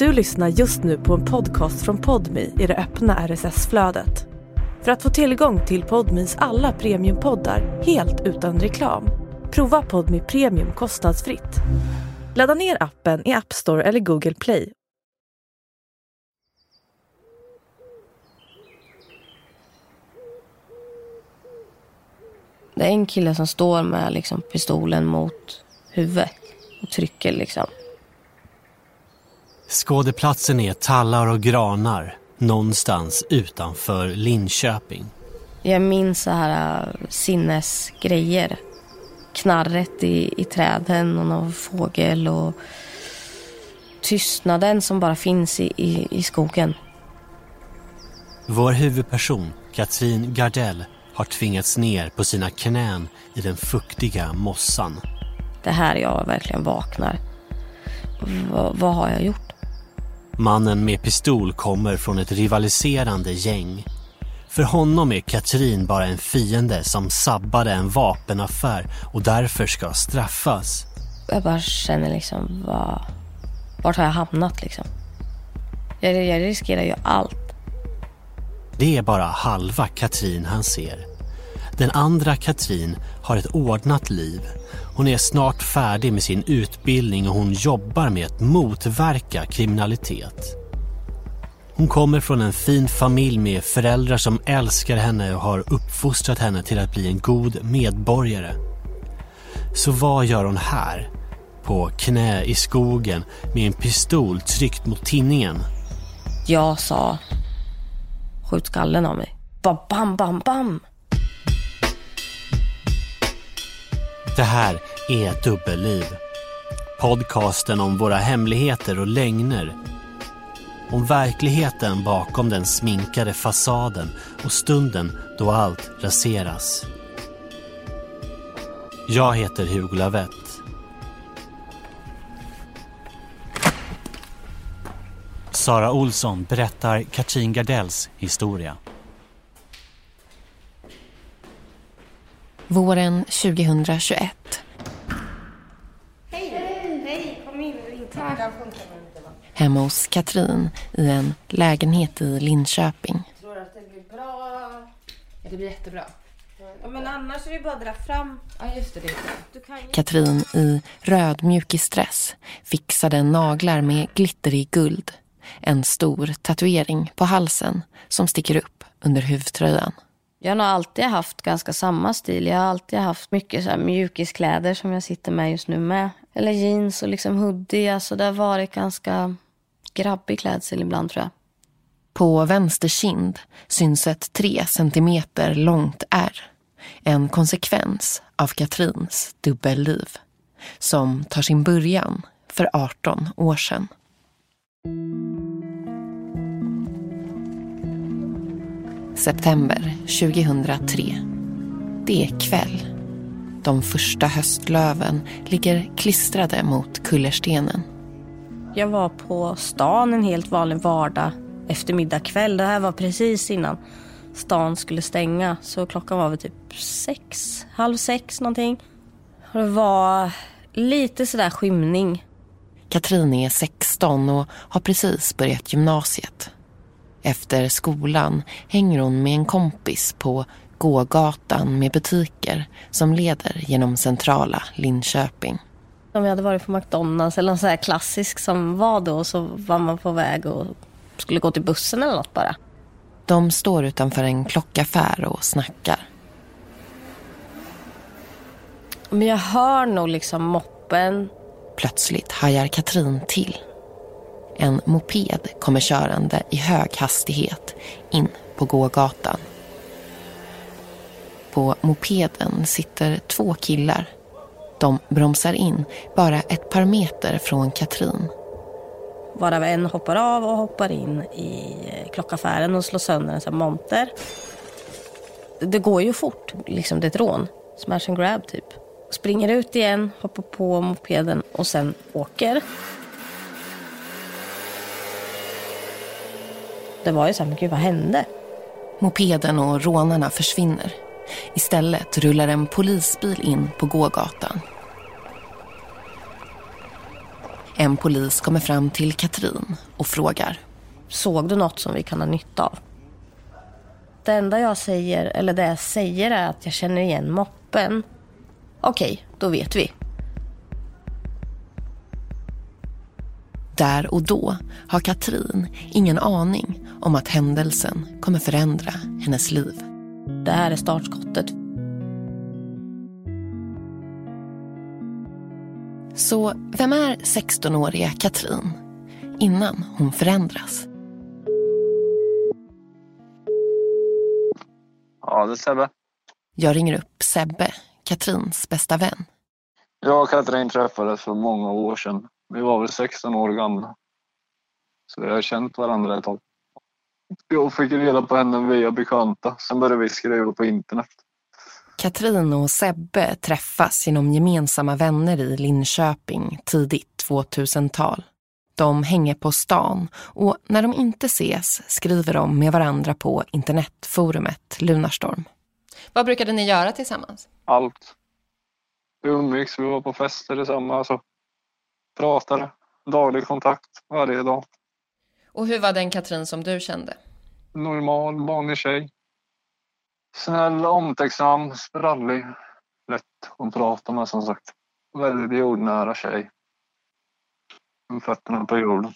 Du lyssnar just nu på en podcast från Podmi i det öppna RSS-flödet. För att få tillgång till Podmis alla premiumpoddar helt utan reklam, prova Podmi Premium kostnadsfritt. Ladda ner appen i App Store eller Google Play. Det är en kille som står med liksom pistolen mot huvudet och trycker liksom. Skådeplatsen är tallar och granar någonstans utanför Linköping. Jag minns så här äh, sinnesgrejer. Knarret i, i träden och någon fågel och tystnaden som bara finns i, i, i skogen. Vår huvudperson, Katrin Gardell, har tvingats ner på sina knän i den fuktiga mossan. Det här jag verkligen vaknar. V vad har jag gjort? Mannen med pistol kommer från ett rivaliserande gäng. För honom är Katrin bara en fiende som sabbade en vapenaffär och därför ska straffas. Jag bara känner liksom, vad, vart har jag hamnat liksom? Jag, jag riskerar ju allt. Det är bara halva Katrin han ser. Den andra Katrin har ett ordnat liv. Hon är snart färdig med sin utbildning och hon jobbar med att motverka kriminalitet. Hon kommer från en fin familj med föräldrar som älskar henne och har uppfostrat henne till att bli en god medborgare. Så vad gör hon här? På knä i skogen med en pistol tryckt mot tinningen. Jag sa, skjut skallen av mig. Bam, bam, bam, bam. Det här är Dubbelliv. Podcasten om våra hemligheter och lögner. Om verkligheten bakom den sminkade fasaden och stunden då allt raseras. Jag heter Hugo Lavett. Sara Olsson berättar Katrin Gardells historia. Våren 2021. Hemma hos Katrin i en lägenhet i Linköping. Tror du att det blir bra? Det blir jättebra. Ja, men annars är det bara att dra fram. Ja, just det. det. Du kan. Katrin i röd mjukisdress fixade naglar med glitterig guld. En stor tatuering på halsen som sticker upp under huvtröjan. Jag har nog alltid haft ganska samma stil. Jag har alltid haft mycket så här mjukiskläder som jag sitter med just nu med. Eller jeans och liksom hoodie. Alltså det har varit ganska grabbig klädsel ibland tror jag. På vänster kind syns ett tre centimeter långt ärr. En konsekvens av Katrins dubbelliv. Som tar sin början för 18 år sedan. September 2003. Det är kväll. De första höstlöven ligger klistrade mot kullerstenen. Jag var på stan en helt vanlig vardag eftermiddag kväll. Det här var precis innan stan skulle stänga. Så klockan var väl typ sex, halv sex någonting. Och det var lite sådär skymning. Katrin är 16 och har precis börjat gymnasiet. Efter skolan hänger hon med en kompis på gågatan med butiker som leder genom centrala Linköping. Om jag hade varit på McDonalds eller någon sån här klassisk som var då så var man på väg och skulle gå till bussen eller något bara. De står utanför en klockaffär och snackar. Men jag hör nog liksom moppen. Plötsligt hajar Katrin till. En moped kommer körande i hög hastighet in på gågatan. På mopeden sitter två killar. De bromsar in bara ett par meter från Katrin. Varav en hoppar av och hoppar in i eh, klockaffären och slår sönder en sån monter. Det går ju fort, liksom det är ett rån. Smash and grab typ. Springer ut igen, hoppar på mopeden och sen åker. Det var ju så här, men gud vad hände? Mopeden och rånarna försvinner. Istället rullar en polisbil in på gågatan. En polis kommer fram till Katrin och frågar. Såg du något som vi kan ha nytta av? Det enda jag säger, eller det jag säger är att jag känner igen moppen. Okej, då vet vi. Där och då har Katrin ingen aning om att händelsen kommer förändra hennes liv. Det här är startskottet. Så vem är 16-åriga Katrin innan hon förändras? Ja, det är Sebbe. Jag ringer upp Sebbe, Katrins bästa vän. Jag och Katrin träffades för många år sedan. Vi var väl 16 år gamla. Så vi har känt varandra ett tag. Jag fick reda på henne via bekanta. Sen började vi skriva på internet. Katrin och Sebbe träffas genom gemensamma vänner i Linköping tidigt 2000-tal. De hänger på stan och när de inte ses skriver de med varandra på internetforumet Lunarstorm. Vad brukade ni göra tillsammans? Allt. Vi umgicks, vi var på fester tillsammans. Alltså, pratade. Daglig kontakt varje dag. Och hur var den Katrin som du kände? Normal, vanlig tjej. Snäll, omtänksam, sprallig. Lätt att prata med som sagt. Väldigt jordnära tjej. Med fötterna på jorden.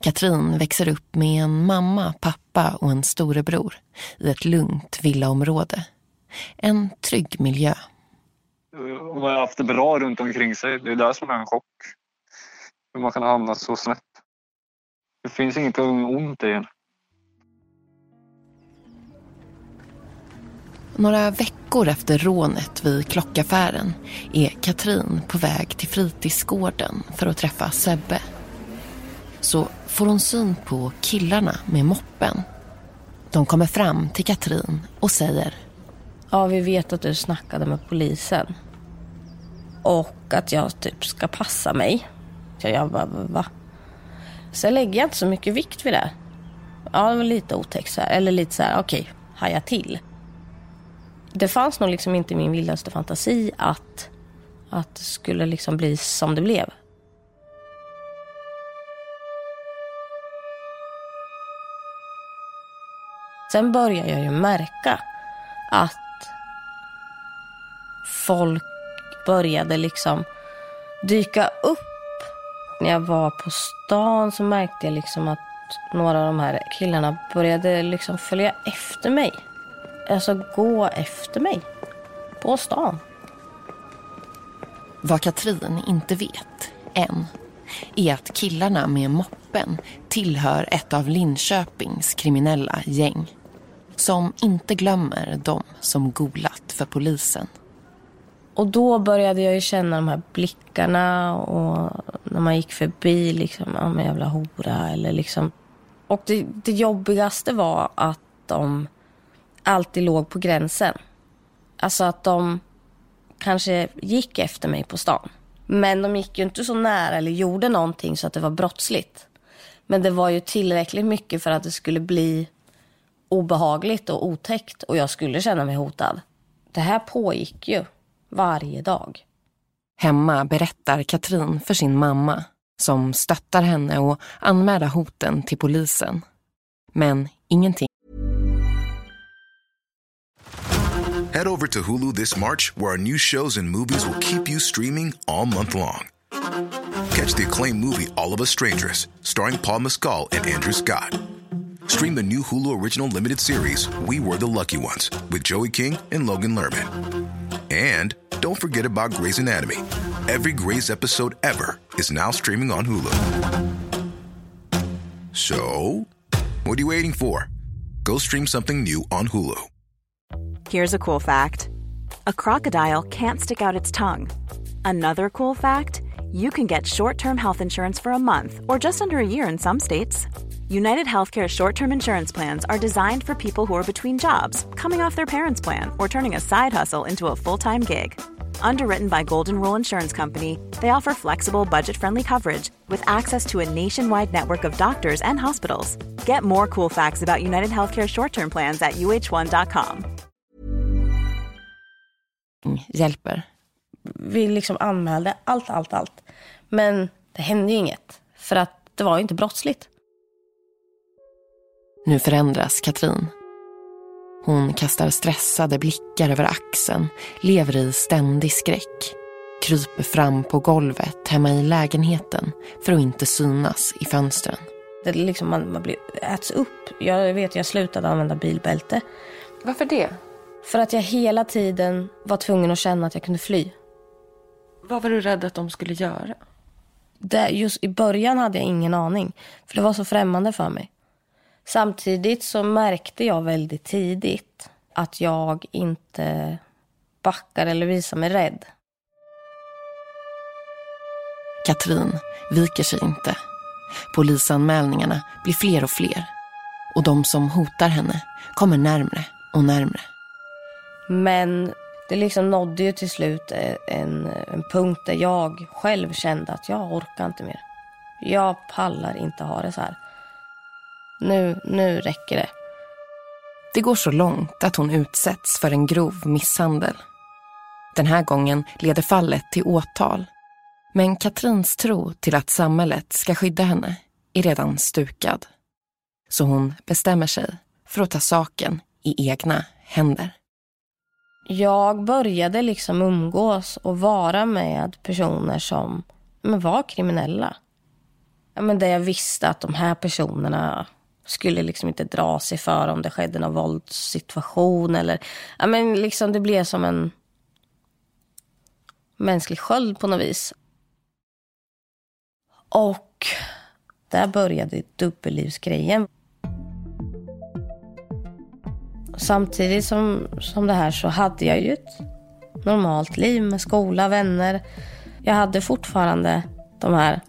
Katrin växer upp med en mamma, pappa och en storebror i ett lugnt villaområde. En trygg miljö. Hon har haft det bra runt omkring sig. Det är det som är en chock. Hur man kan ha hamnat så snett. Det finns inget ont i en. Några veckor efter rånet vid klockaffären är Katrin på väg till fritidsgården för att träffa Sebbe. Så får hon syn på killarna med moppen. De kommer fram till Katrin och säger Ja, vi vet att du snackade med polisen. Och att jag typ ska passa mig. Så jag bara, va? Sen lägger jag inte så mycket vikt vid det. Ja, det var lite otäckt så här. Eller lite så här, okej, okay, haja till. Det fanns nog liksom inte i min vildaste fantasi att, att det skulle liksom bli som det blev. Sen börjar jag ju märka att folk började liksom dyka upp. När jag var på stan så märkte jag liksom att några av de här killarna började liksom följa efter mig. Alltså gå efter mig. På stan. Vad Katrin inte vet, än, är att killarna med moppen tillhör ett av Linköpings kriminella gäng. Som inte glömmer de som golat för polisen. Och då började jag ju känna de här blickarna och när man gick förbi liksom, ja men jävla hora eller liksom. Och det, det jobbigaste var att de alltid låg på gränsen. Alltså att de kanske gick efter mig på stan. Men de gick ju inte så nära eller gjorde någonting så att det var brottsligt. Men det var ju tillräckligt mycket för att det skulle bli obehagligt och otäckt och jag skulle känna mig hotad. Det här pågick ju varje dag. Hemma berättar Katrin för sin mamma som stöttar henne och anmäler hoten till polisen. Men ingenting. Head over to Hulu this March where our new shows and movies will keep you streaming all month long. Catch the acclaimed movie All of Us Strangers starring Paul Mescal and Andrew Scott. Stream the new Hulu original limited series We Were the Lucky Ones with Joey King and Logan Lerman. And don't forget about Grey's Anatomy. Every Grey's episode ever is now streaming on Hulu. So, what are you waiting for? Go stream something new on Hulu. Here's a cool fact a crocodile can't stick out its tongue. Another cool fact you can get short term health insurance for a month or just under a year in some states. United Healthcare short term insurance plans are designed for people who are between jobs, coming off their parents' plan, or turning a side hustle into a full time gig. Underwritten by Golden Rule Insurance Company, they offer flexible, budget friendly coverage with access to a nationwide network of doctors and hospitals. Get more cool facts about United Healthcare short term plans at uh1.com. Hjälper. Vi liksom anmälde allt, allt, allt. Men det hände ju inget. För att det var ju inte brottsligt. Nu förändras Katrin. Hon kastar stressade blickar över axeln, lever i ständig skräck. Kryper fram på golvet hemma i lägenheten för att inte synas i fönstren. Det liksom, man, man blir, äts upp. Jag vet, jag slutade använda bilbälte. Varför det? För att jag hela tiden var tvungen att känna att jag kunde fly. Vad var du rädd att de skulle göra? Det, just I början hade jag ingen aning, för det var så främmande för mig. Samtidigt så märkte jag väldigt tidigt att jag inte backar eller visar mig rädd. Katrin viker sig inte. Polisanmälningarna blir fler och fler. Och de som hotar henne kommer närmre och närmre. Men det liksom nådde ju till slut en, en punkt där jag själv kände att jag orkar inte mer. Jag pallar inte ha det så här. Nu, nu räcker det. Det går så långt att hon utsätts för en grov misshandel. Den här gången leder fallet till åtal. Men Katrins tro till att samhället ska skydda henne är redan stukad. Så hon bestämmer sig för att ta saken i egna händer. Jag började liksom umgås och vara med personer som men var kriminella. Ja, men där jag visste att de här personerna skulle liksom inte dra sig för om det skedde någon våldssituation. Eller, ja, men liksom det blev som en mänsklig sköld på något vis. Och där började dubbellivsgrejen. Samtidigt som, som det här så hade jag ju ett normalt liv med skola, vänner. Jag hade fortfarande de här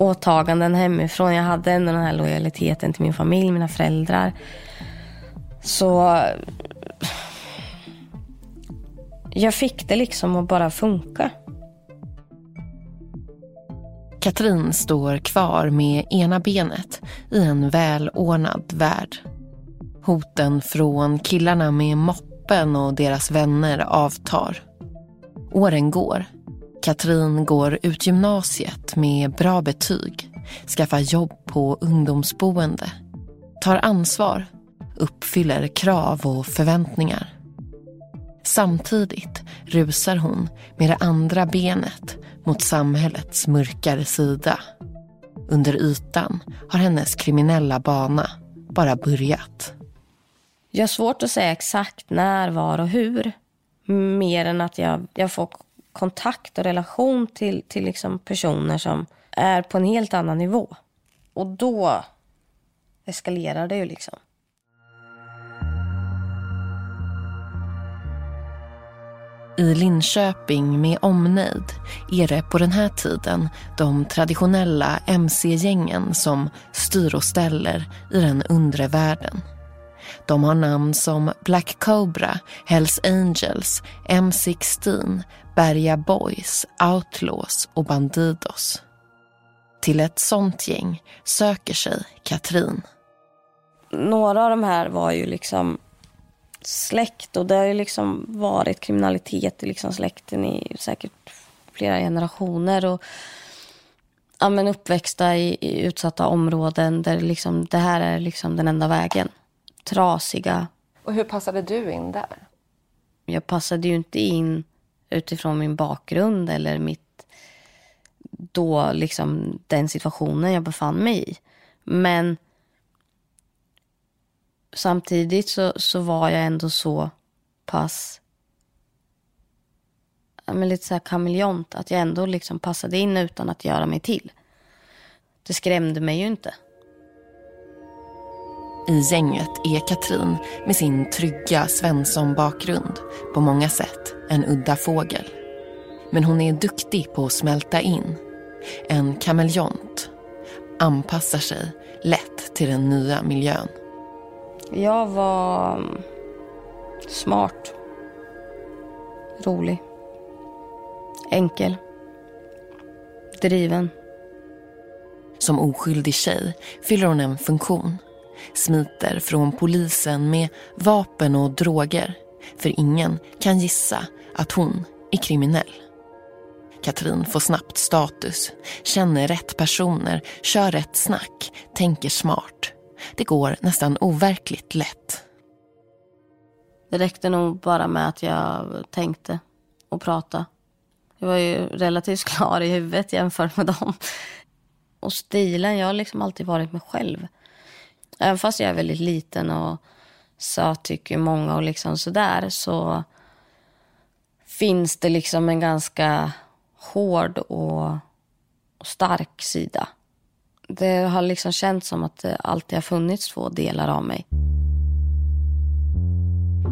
åtaganden hemifrån. Jag hade ändå den här lojaliteten till min familj, mina föräldrar. Så jag fick det liksom att bara funka. Katrin står kvar med ena benet i en välordnad värld. Hoten från killarna med moppen och deras vänner avtar. Åren går. Katrin går ut gymnasiet med bra betyg, skaffar jobb på ungdomsboende, tar ansvar, uppfyller krav och förväntningar. Samtidigt rusar hon med det andra benet mot samhällets mörkare sida. Under ytan har hennes kriminella bana bara börjat. Jag har svårt att säga exakt när, var och hur. Mer än att jag, jag får kontakt och relation till, till liksom personer som är på en helt annan nivå. Och då eskalerar det ju liksom. I Linköping med omnejd är det på den här tiden de traditionella mc-gängen som styr och ställer i den undre världen. De har namn som Black Cobra, Hells Angels, M16, Berga Boys, Outlaws och Bandidos. Till ett sånt gäng söker sig Katrin. Några av de här var ju liksom släkt och det har ju liksom varit kriminalitet i liksom släkten i säkert flera generationer. Och, ja, men uppväxta i, i utsatta områden där liksom, det här är liksom den enda vägen. Trasiga. Och hur passade du in där? Jag passade ju inte in utifrån min bakgrund eller mitt då liksom den situationen jag befann mig i. Men samtidigt så, så var jag ändå så pass men lite så här kameleont. Att jag ändå liksom passade in utan att göra mig till. Det skrämde mig ju inte. I gänget är Katrin med sin trygga Svensson-bakgrund på många sätt en udda fågel. Men hon är duktig på att smälta in. En kameleont. Anpassar sig lätt till den nya miljön. Jag var mm, smart. Rolig. Enkel. Driven. Som oskyldig tjej fyller hon en funktion. Smiter från polisen med vapen och droger. För ingen kan gissa att hon är kriminell. Katrin får snabbt status, känner rätt personer, kör rätt snack, tänker smart. Det går nästan overkligt lätt. Det räckte nog bara med att jag tänkte och pratade. Jag var ju relativt klar i huvudet jämfört med dem. Och stilen, jag har liksom alltid varit mig själv. Även fast jag är väldigt liten och söt tycker många och liksom sådär så finns det liksom en ganska hård och, och stark sida. Det har liksom känts som att det alltid har funnits två delar av mig.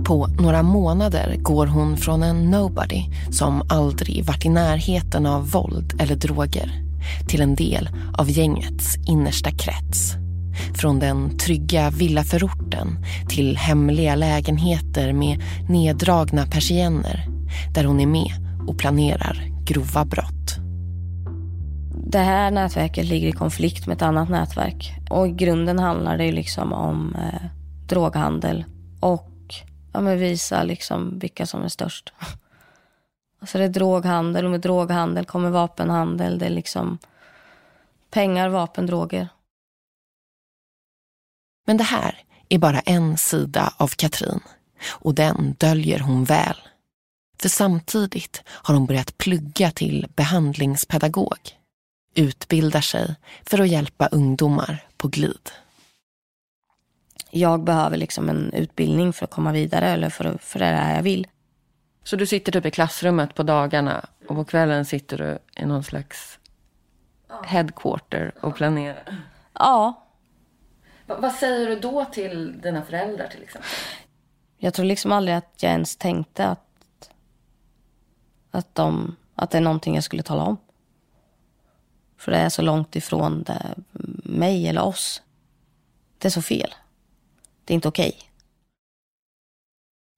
På några månader går hon från en nobody som aldrig varit i närheten av våld eller droger till en del av gängets innersta krets. Från den trygga villaförorten till hemliga lägenheter med neddragna persienner där hon är med och planerar grova brott. Det här nätverket ligger i konflikt med ett annat nätverk. Och i grunden handlar det liksom om eh, droghandel och ja, men visa liksom vilka som är störst. Alltså det är droghandel och med droghandel kommer vapenhandel. Det är liksom pengar, vapen, droger. Men det här är bara en sida av Katrin och den döljer hon väl. För samtidigt har hon börjat plugga till behandlingspedagog. Utbildar sig för att hjälpa ungdomar på glid. Jag behöver liksom en utbildning för att komma vidare eller för, för det här jag vill. Så du sitter typ i klassrummet på dagarna och på kvällen sitter du i någon slags headquarter och planerar? Ja. Va, vad säger du då till dina föräldrar till exempel? Jag tror liksom aldrig att jag ens tänkte att, att, de, att det är någonting jag skulle tala om. För det är så långt ifrån det, mig eller oss. Det är så fel. Det är inte okej. Okay.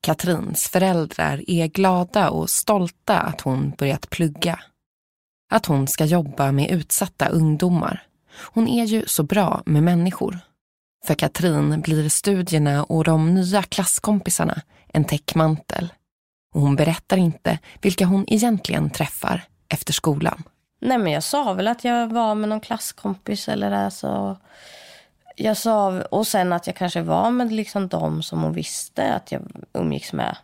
Katrins föräldrar är glada och stolta att hon börjat plugga. Att hon ska jobba med utsatta ungdomar. Hon är ju så bra med människor. För Katrin blir studierna och de nya klasskompisarna en täckmantel. Och hon berättar inte vilka hon egentligen träffar efter skolan. Nej men jag sa väl att jag var med någon klasskompis eller alltså jag sa, och sen att jag kanske var med liksom de som hon visste att jag umgicks med.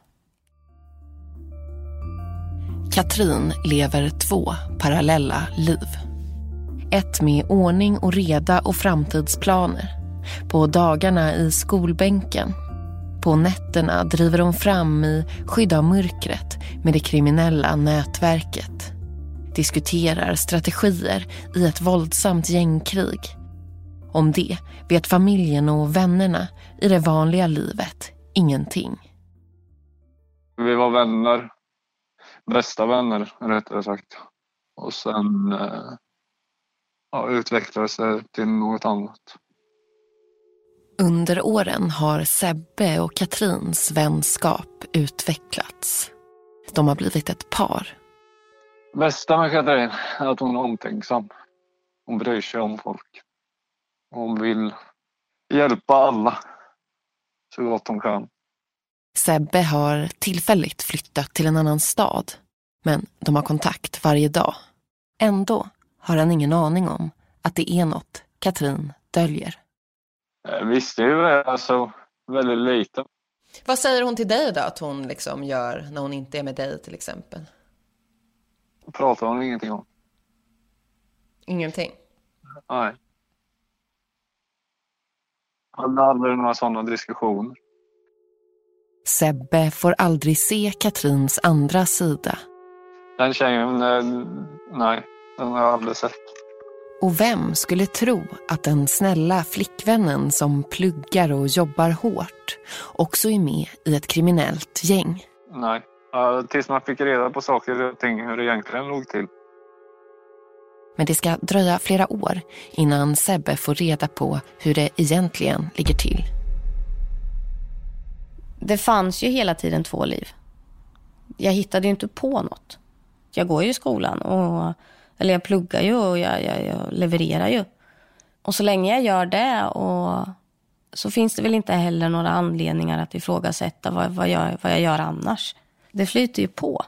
Katrin lever två parallella liv. Ett med ordning och reda och framtidsplaner. På dagarna i skolbänken. På nätterna driver hon fram i skydd av mörkret med det kriminella nätverket. Diskuterar strategier i ett våldsamt gängkrig om det vet familjen och vännerna i det vanliga livet ingenting. Vi var vänner. Bästa vänner, rättare sagt. Och sen eh, ja, utvecklades det till något annat. Under åren har Sebbe och Katrins vänskap utvecklats. De har blivit ett par. Bästa med Katrin är att hon är omtänksam. Hon bryr sig om folk. Hon vill hjälpa alla så gott hon kan. Sebbe har tillfälligt flyttat till en annan stad. Men de har kontakt varje dag. Ändå har han ingen aning om att det är något Katrin döljer. Eh, visste ju alltså väldigt lite. Vad säger hon till dig då att hon liksom gör när hon inte är med dig till exempel? pratar hon ingenting om. Ingenting? Nej hade aldrig några sådana diskussioner. Sebbe får aldrig se Katrins andra sida. Den tjejen, eh, nej, den har jag aldrig sett. Och vem skulle tro att den snälla flickvännen som pluggar och jobbar hårt också är med i ett kriminellt gäng? Nej, tills man fick reda på saker och ting hur det egentligen låg till. Men det ska dröja flera år innan Sebbe får reda på hur det egentligen ligger till. Det fanns ju hela tiden två liv. Jag hittade ju inte på något. Jag går ju i skolan, och, eller jag pluggar ju och jag, jag, jag levererar ju. Och så länge jag gör det och så finns det väl inte heller några anledningar att ifrågasätta vad, vad, jag, vad jag gör annars. Det flyter ju på.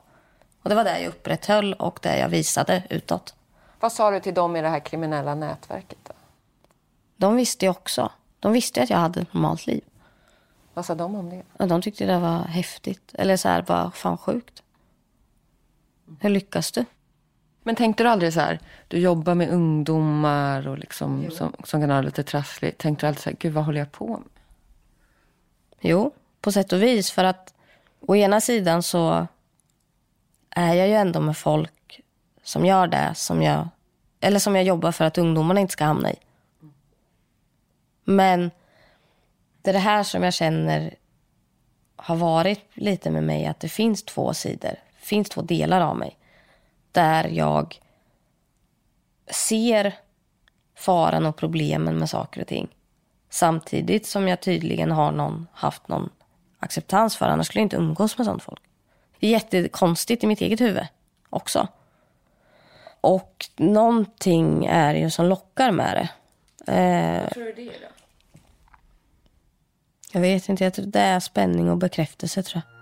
Och det var det jag upprätthöll och det jag visade utåt. Vad sa du till dem i det här kriminella nätverket? Då? De visste ju också. De visste att jag hade ett normalt liv. Vad sa de om det? De tyckte det var häftigt. Eller så här, bara fan sjukt. Hur lyckas du? Men tänkte du aldrig så här, du jobbar med ungdomar och liksom, som, som kan ha lite trassligt. Tänkte du aldrig så här, gud vad håller jag på med? Jo, på sätt och vis. För att å ena sidan så är jag ju ändå med folk som gör det som jag, eller som jag jobbar för att ungdomarna inte ska hamna i. Men det är det här som jag känner har varit lite med mig, att det finns två sidor. Det finns två delar av mig. Där jag ser faran och problemen med saker och ting. Samtidigt som jag tydligen har någon, haft någon acceptans för, annars skulle jag inte umgås med sånt folk. Det är jättekonstigt i mitt eget huvud också. Och någonting är ju som lockar med det. Eh, Tror du det då? jag vet inte, jag tror det är spänning och bekräftelse tror jag.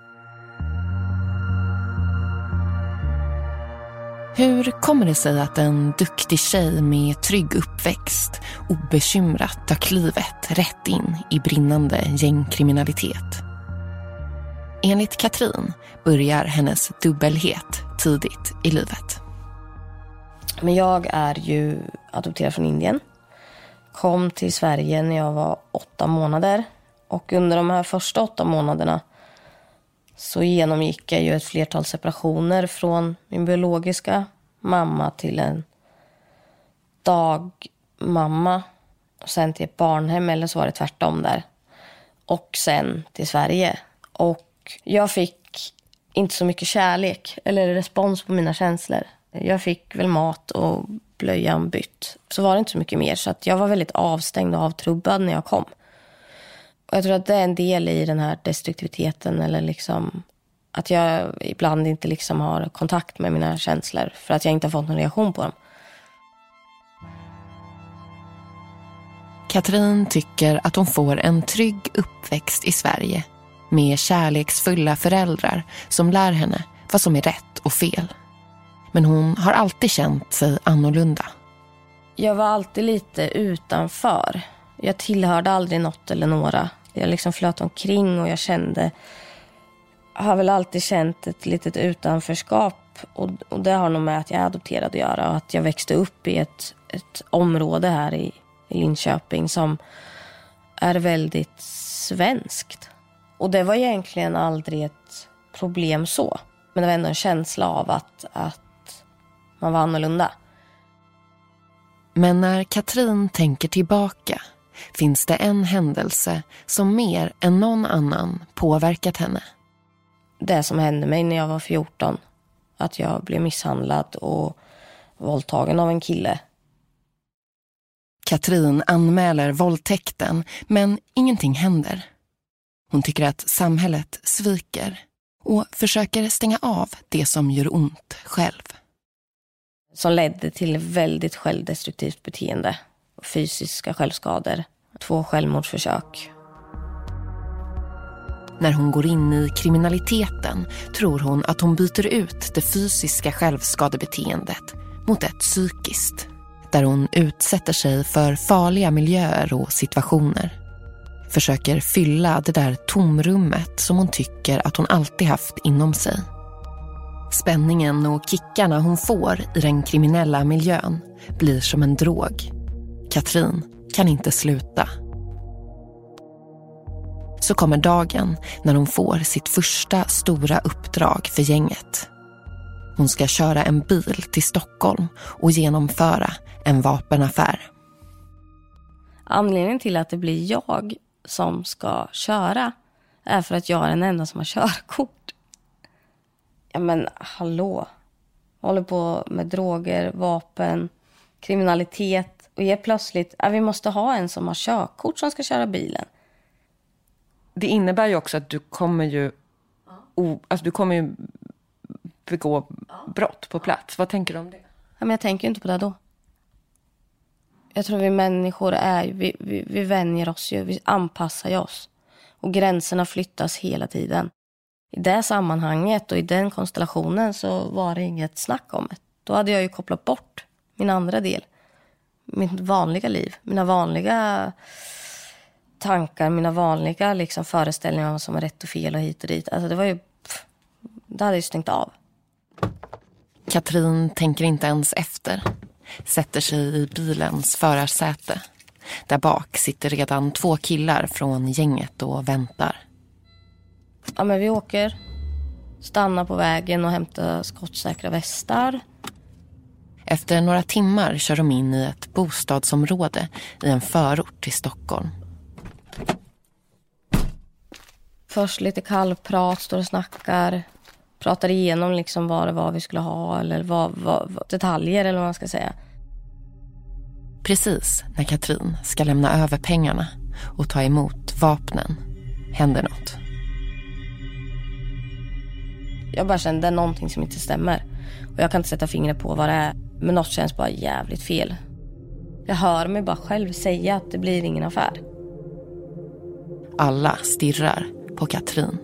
Hur kommer det sig att en duktig tjej med trygg uppväxt obekymrat tar klivet rätt in i brinnande gängkriminalitet? Enligt Katrin börjar hennes dubbelhet tidigt i livet. Men jag är ju adopterad från Indien. Kom till Sverige när jag var åtta månader. Och under de här första åtta månaderna så genomgick jag ju ett flertal separationer från min biologiska mamma till en dagmamma. Och sen till ett barnhem, eller så var det tvärtom där. Och sen till Sverige. Och jag fick inte så mycket kärlek eller respons på mina känslor. Jag fick väl mat och blöjan bytt. Så var det inte så mycket mer. Så att jag var väldigt avstängd och avtrubbad när jag kom. Och jag tror att det är en del i den här destruktiviteten eller liksom att jag ibland inte liksom har kontakt med mina känslor för att jag inte har fått någon reaktion på dem. Katrin tycker att hon får en trygg uppväxt i Sverige med kärleksfulla föräldrar som lär henne vad som är rätt och fel. Men hon har alltid känt sig annorlunda. Jag var alltid lite utanför. Jag tillhörde aldrig något eller några. Jag liksom flöt omkring och jag kände... har väl alltid känt ett litet utanförskap. Och, och det har nog med att jag är adopterad att göra. Och att jag växte upp i ett, ett område här i, i Linköping som är väldigt svenskt. Och det var egentligen aldrig ett problem så. Men det var ändå en känsla av att, att man var annorlunda. Men när Katrin tänker tillbaka finns det en händelse som mer än någon annan påverkat henne. Det som hände mig när jag var 14. Att jag blev misshandlad och våldtagen av en kille. Katrin anmäler våldtäkten, men ingenting händer. Hon tycker att samhället sviker och försöker stänga av det som gör ont själv. Som ledde till väldigt självdestruktivt beteende. Fysiska självskador. Två självmordsförsök. När hon går in i kriminaliteten tror hon att hon byter ut det fysiska självskadebeteendet mot ett psykiskt. Där hon utsätter sig för farliga miljöer och situationer. Försöker fylla det där tomrummet som hon tycker att hon alltid haft inom sig. Spänningen och kickarna hon får i den kriminella miljön blir som en drog. Katrin kan inte sluta. Så kommer dagen när hon får sitt första stora uppdrag för gänget. Hon ska köra en bil till Stockholm och genomföra en vapenaffär. Anledningen till att det blir jag som ska köra är för att jag är den enda som har körkort. Ja men hallå. Jag håller på med droger, vapen, kriminalitet och är plötsligt, ja, vi måste ha en som har körkort som ska köra bilen. Det innebär ju också att du kommer ju, o, alltså du kommer ju begå brott på plats. Vad tänker du om det? Ja, men jag tänker ju inte på det då. Jag tror vi människor är vi, vi, vi vänjer oss ju, vi anpassar oss. Och gränserna flyttas hela tiden. I det sammanhanget och i den konstellationen så var det inget snack om det. Då hade jag ju kopplat bort min andra del. Mitt vanliga liv, mina vanliga tankar, mina vanliga liksom, föreställningar om vad som är rätt och fel och hit och dit. Alltså det var ju... Pff, det hade jag stängt av. Katrin tänker inte ens efter. Sätter sig i bilens förarsäte. Där bak sitter redan två killar från gänget och väntar. Ja, men vi åker, stannar på vägen och hämtar skottsäkra västar. Efter några timmar kör de in i ett bostadsområde i en förort till Stockholm. Först lite kallprat, står och snackar. Pratar igenom liksom vad det var vi skulle ha eller vad, vad, detaljer eller vad man ska säga. Precis när Katrin ska lämna över pengarna och ta emot vapnen händer något. Jag bara kände någonting som inte stämmer. Och jag kan inte sätta fingret på vad det är. Men något känns bara jävligt fel. Jag hör mig bara själv säga att det blir ingen affär. Alla stirrar på Katrin.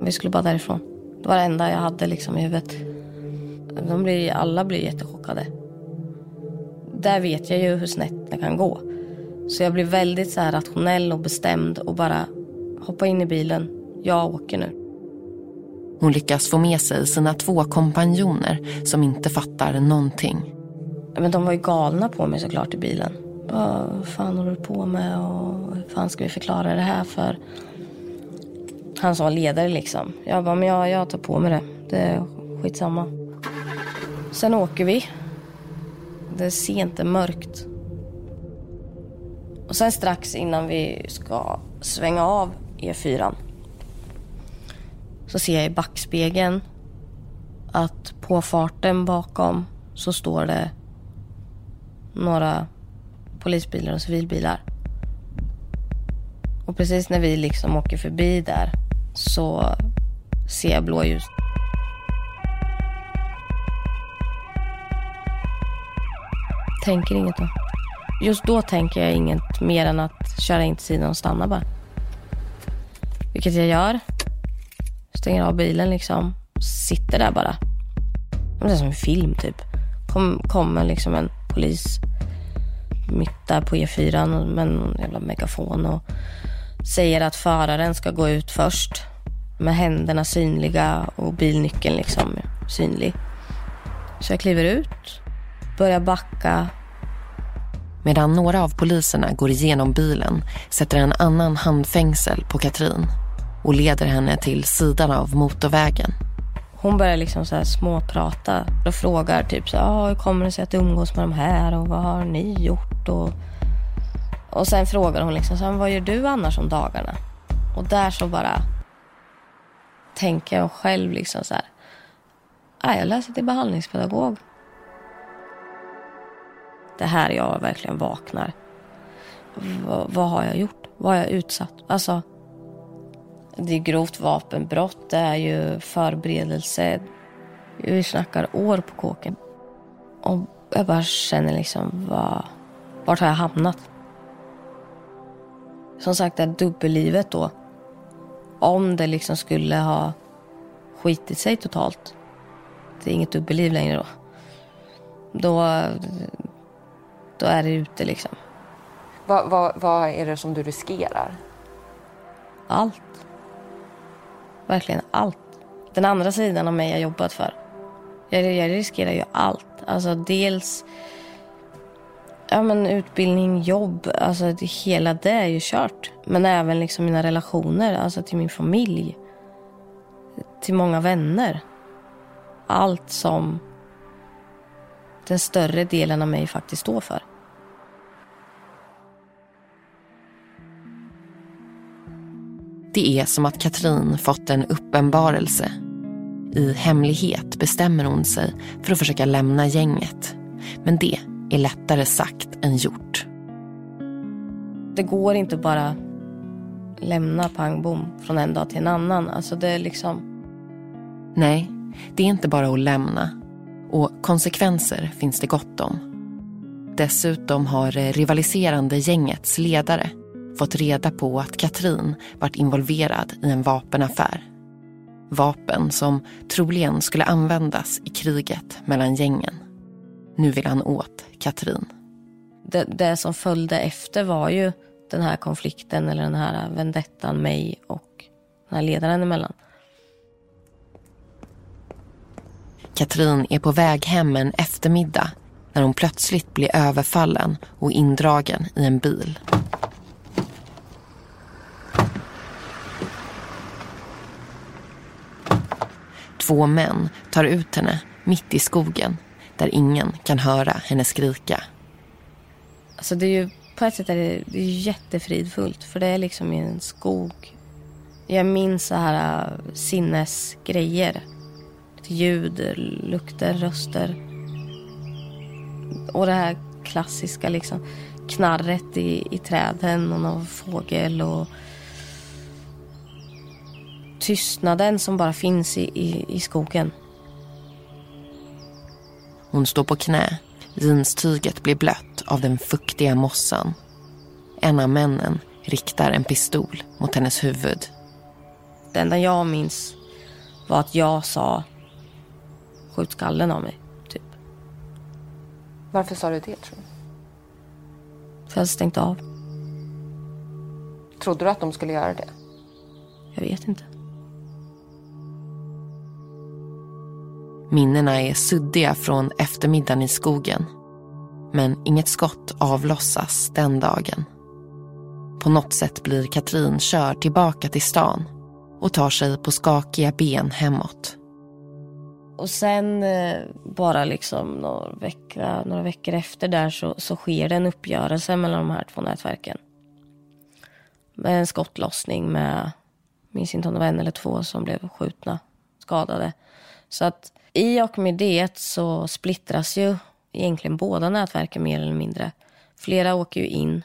Vi skulle bara därifrån. Det var det enda jag hade liksom i huvudet. De blir, alla blir jättechockade. Där vet jag ju hur snett det kan gå. Så jag blir väldigt så rationell och bestämd och bara hoppa in i bilen. Jag åker nu. Hon lyckas få med sig sina två kompanjoner som inte fattar någonting. Men de var ju galna på mig såklart i bilen. Vad fan håller du på med och hur fan ska vi förklara det här för? Han som var ledare liksom. Jag bara, men jag, jag tar på mig det. Det är skitsamma. Sen åker vi. Det är sent, det är mörkt. Och sen strax innan vi ska svänga av E4 så ser jag i backspegeln att på farten bakom så står det några polisbilar och civilbilar. Och precis när vi liksom åker förbi där så ser jag blåljus. Tänker inget då. Just då tänker jag inget mer än att köra in till sidan och stanna bara. Vilket jag gör. Stänger av bilen liksom. Sitter där bara. Det är som en film typ. Kom, kommer liksom en polis mitt där på E4 med en jävla megafon och säger att föraren ska gå ut först med händerna synliga och bilnyckeln liksom synlig. Så jag kliver ut, börjar backa. Medan några av poliserna går igenom bilen sätter en annan handfängsel på Katrin och leder henne till sidan av motorvägen. Hon börjar liksom så här småprata och frågar typ så här... Ah, hur kommer det sig att du umgås med de här och vad har ni gjort? Och, och sen frågar hon liksom så här, vad gör du annars om dagarna? Och där så bara tänker jag själv liksom så här, ah, jag läser till behandlingspedagog. Det här jag verkligen vaknar. V vad har jag gjort? Vad har jag utsatt? Alltså, det är grovt vapenbrott, det är ju förberedelse. Vi snackar år på kåken. Och jag bara känner liksom, vad, vart har jag hamnat? Som sagt, det här dubbellivet då. Om det liksom skulle ha skitit sig totalt. Det är inget dubbelliv längre då. Då, då är det ute liksom. Vad, vad, vad är det som du riskerar? Allt. Verkligen allt. Den andra sidan av mig jag jobbat för. Jag, jag riskerar ju allt. Alltså dels ja, men utbildning, jobb. Alltså det, hela det är ju kört. Men även liksom mina relationer, alltså till min familj. Till många vänner. Allt som den större delen av mig faktiskt står för. Det är som att Katrin fått en uppenbarelse. I hemlighet bestämmer hon sig för att försöka lämna gänget. Men det är lättare sagt än gjort. Det går inte bara lämna pang bom från en dag till en annan. Alltså det är liksom... Nej, det är inte bara att lämna. Och konsekvenser finns det gott om. Dessutom har det rivaliserande gängets ledare fått reda på att Katrin varit involverad i en vapenaffär. Vapen som troligen skulle användas i kriget mellan gängen. Nu vill han åt Katrin. Det, det som följde efter var ju den här konflikten eller den här vendettan mig och den här ledaren emellan. Katrin är på väg hem en eftermiddag när hon plötsligt blir överfallen och indragen i en bil. Två män tar ut henne mitt i skogen där ingen kan höra henne skrika. Alltså det är ju, på ett sätt är det, det är jättefridfullt för det är liksom i en skog. Jag minns så här äh, sinnesgrejer. Ljud, lukter, röster. Och det här klassiska liksom knarret i, i träden och någon fågel och tystnaden som bara finns i, i, i skogen. Hon står på knä. Jeanstyget blir blött av den fuktiga mossan. En av männen riktar en pistol mot hennes huvud. Det enda jag minns var att jag sa skjut skallen av mig, typ. Varför sa du det, tror du? För jag hade stängt av. Trodde du att de skulle göra det? Jag vet inte. Minnena är suddiga från eftermiddagen i skogen. Men inget skott avlossas den dagen. På något sätt blir Katrin körd tillbaka till stan och tar sig på skakiga ben hemåt. Och sen eh, bara liksom några veckor, några veckor efter där så, så sker det en uppgörelse mellan de här två nätverken. Med en skottlossning med, minns inte om det var en eller två som blev skjutna, skadade. Så att i och med det så splittras ju egentligen båda nätverken mer eller mindre. Flera åker ju in,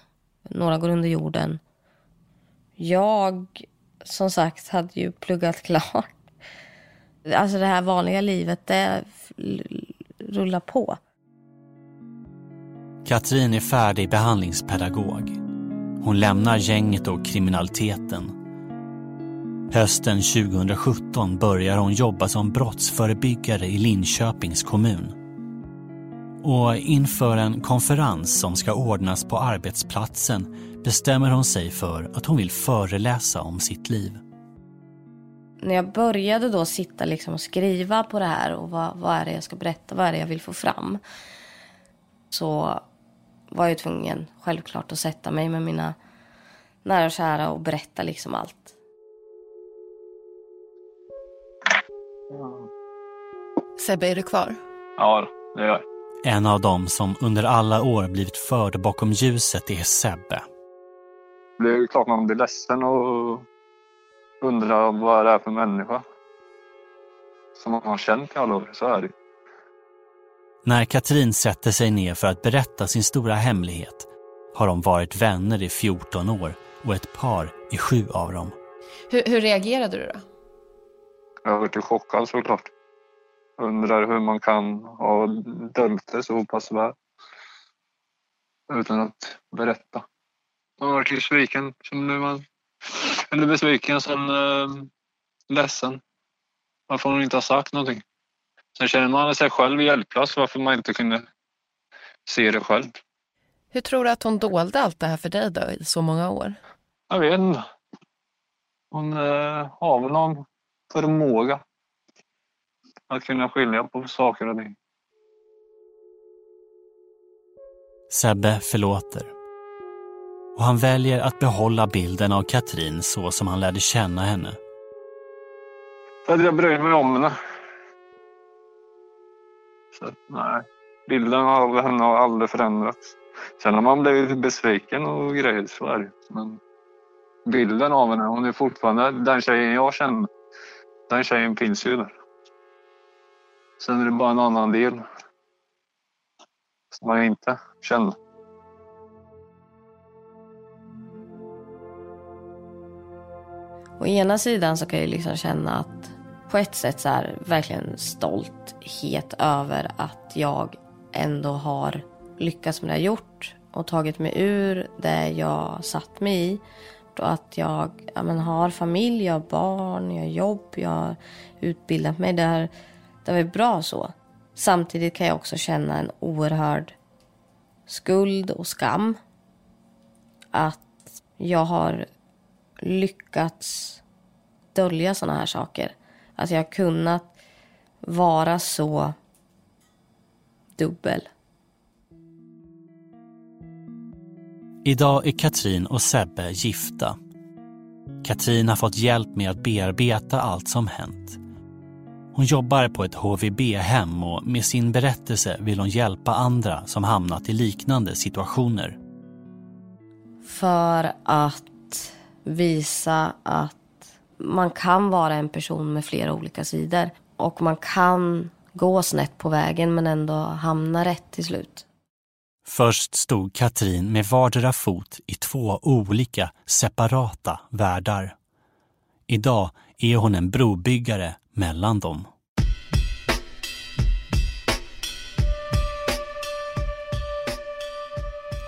några går under jorden. Jag, som sagt, hade ju pluggat klart. Alltså det här vanliga livet, det rullar på. Katrin är färdig behandlingspedagog. Hon lämnar gänget och kriminaliteten. Hösten 2017 börjar hon jobba som brottsförebyggare i Linköpings kommun. Och inför en konferens som ska ordnas på arbetsplatsen bestämmer hon sig för att hon vill föreläsa om sitt liv. När jag började då sitta liksom och skriva på det här och vad, vad är det jag ska berätta, vad är det jag vill få fram. Så var jag tvungen självklart att sätta mig med mina nära och kära och berätta liksom allt. Sebbe, är du kvar? Ja, det gör jag. En av dem som under alla år blivit förd bakom ljuset är Sebbe. Det är klart man blir ledsen och undrar vad det är för människa. Som man har känt i alla år, så är det När Katrin sätter sig ner för att berätta sin stora hemlighet har de varit vänner i 14 år och ett par i sju av dem. Hur, hur reagerade du då? Jag var lite chockad såklart. Undrar hur man kan ha dömt det så pass väl. Utan att berätta. Man varit besviken. Som nu man, eller besviken, sen eh, ledsen. Varför hon inte har sagt någonting. Sen känner man sig själv hjälplös varför man inte kunde se det själv. Hur tror du att hon dolde allt det här för dig då i så många år? Jag vet inte. Hon eh, har väl någon förmåga att kunna skilja på saker och ting. Sebbe förlåter. Och han väljer att behålla bilden av Katrin så som han lärde känna henne. För att jag bryr mig om henne. Så nej, bilden av henne har aldrig förändrats. Sen har man blivit besviken och grejer, så är. Men bilden av henne, hon är fortfarande den tjejen jag känner. Den tjejen finns ju där. Sen är det bara en annan del som jag inte känner. Å ena sidan så kan jag liksom känna att på ett sätt så här verkligen stolthet över att jag ändå har lyckats med det jag gjort och tagit mig ur det jag satt mig i. och att jag ja, men, har familj, jag har barn, jag har jobb, jag har utbildat mig. Det, det var bra så. Samtidigt kan jag också känna en oerhörd skuld och skam. Att jag har lyckats dölja såna här saker. Att jag har kunnat vara så dubbel. Idag är Katrin och Sebbe gifta. Katrin har fått hjälp med att bearbeta allt som hänt. Hon jobbar på ett HVB-hem och med sin berättelse vill hon hjälpa andra som hamnat i liknande situationer. För att visa att man kan vara en person med flera olika sidor. Och man kan gå snett på vägen men ändå hamna rätt till slut. Först stod Katrin med vardera fot i två olika separata världar. Idag är hon en brobyggare mellan dem.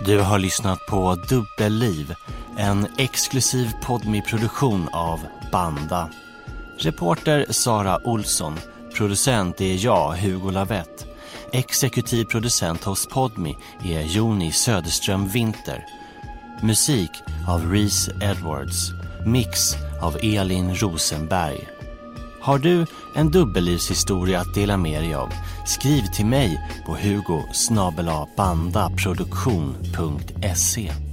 Du har lyssnat på Dubbelliv, en exklusiv podmi-produktion av Banda. Reporter Sara Olsson, producent är jag, Hugo Lavett. Exekutiv producent hos Podmi är Joni Söderström Winter. Musik av Reese Edwards. Mix av Elin Rosenberg. Har du en dubbellivshistoria att dela med dig av? Skriv till mig på hugo bandaproduktion.se